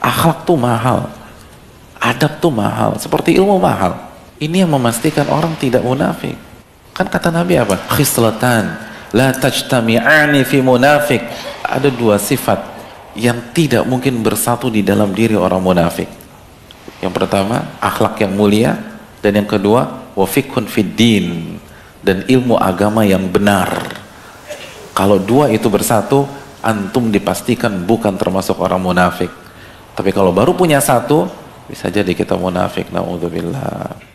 Akhlak tuh mahal. Adab tuh mahal. Seperti ilmu mahal. Ini yang memastikan orang tidak munafik. Kan kata Nabi apa? Khislatan. La tajtami'ani fi munafik. Ada dua sifat yang tidak mungkin bersatu di dalam diri orang munafik. Yang pertama, akhlak yang mulia. Dan yang kedua, wafikun fid din. Dan ilmu agama yang benar. Kalau dua itu bersatu, antum dipastikan bukan termasuk orang munafik. Tapi kalau baru punya satu, bisa jadi kita munafik. Na'udzubillah.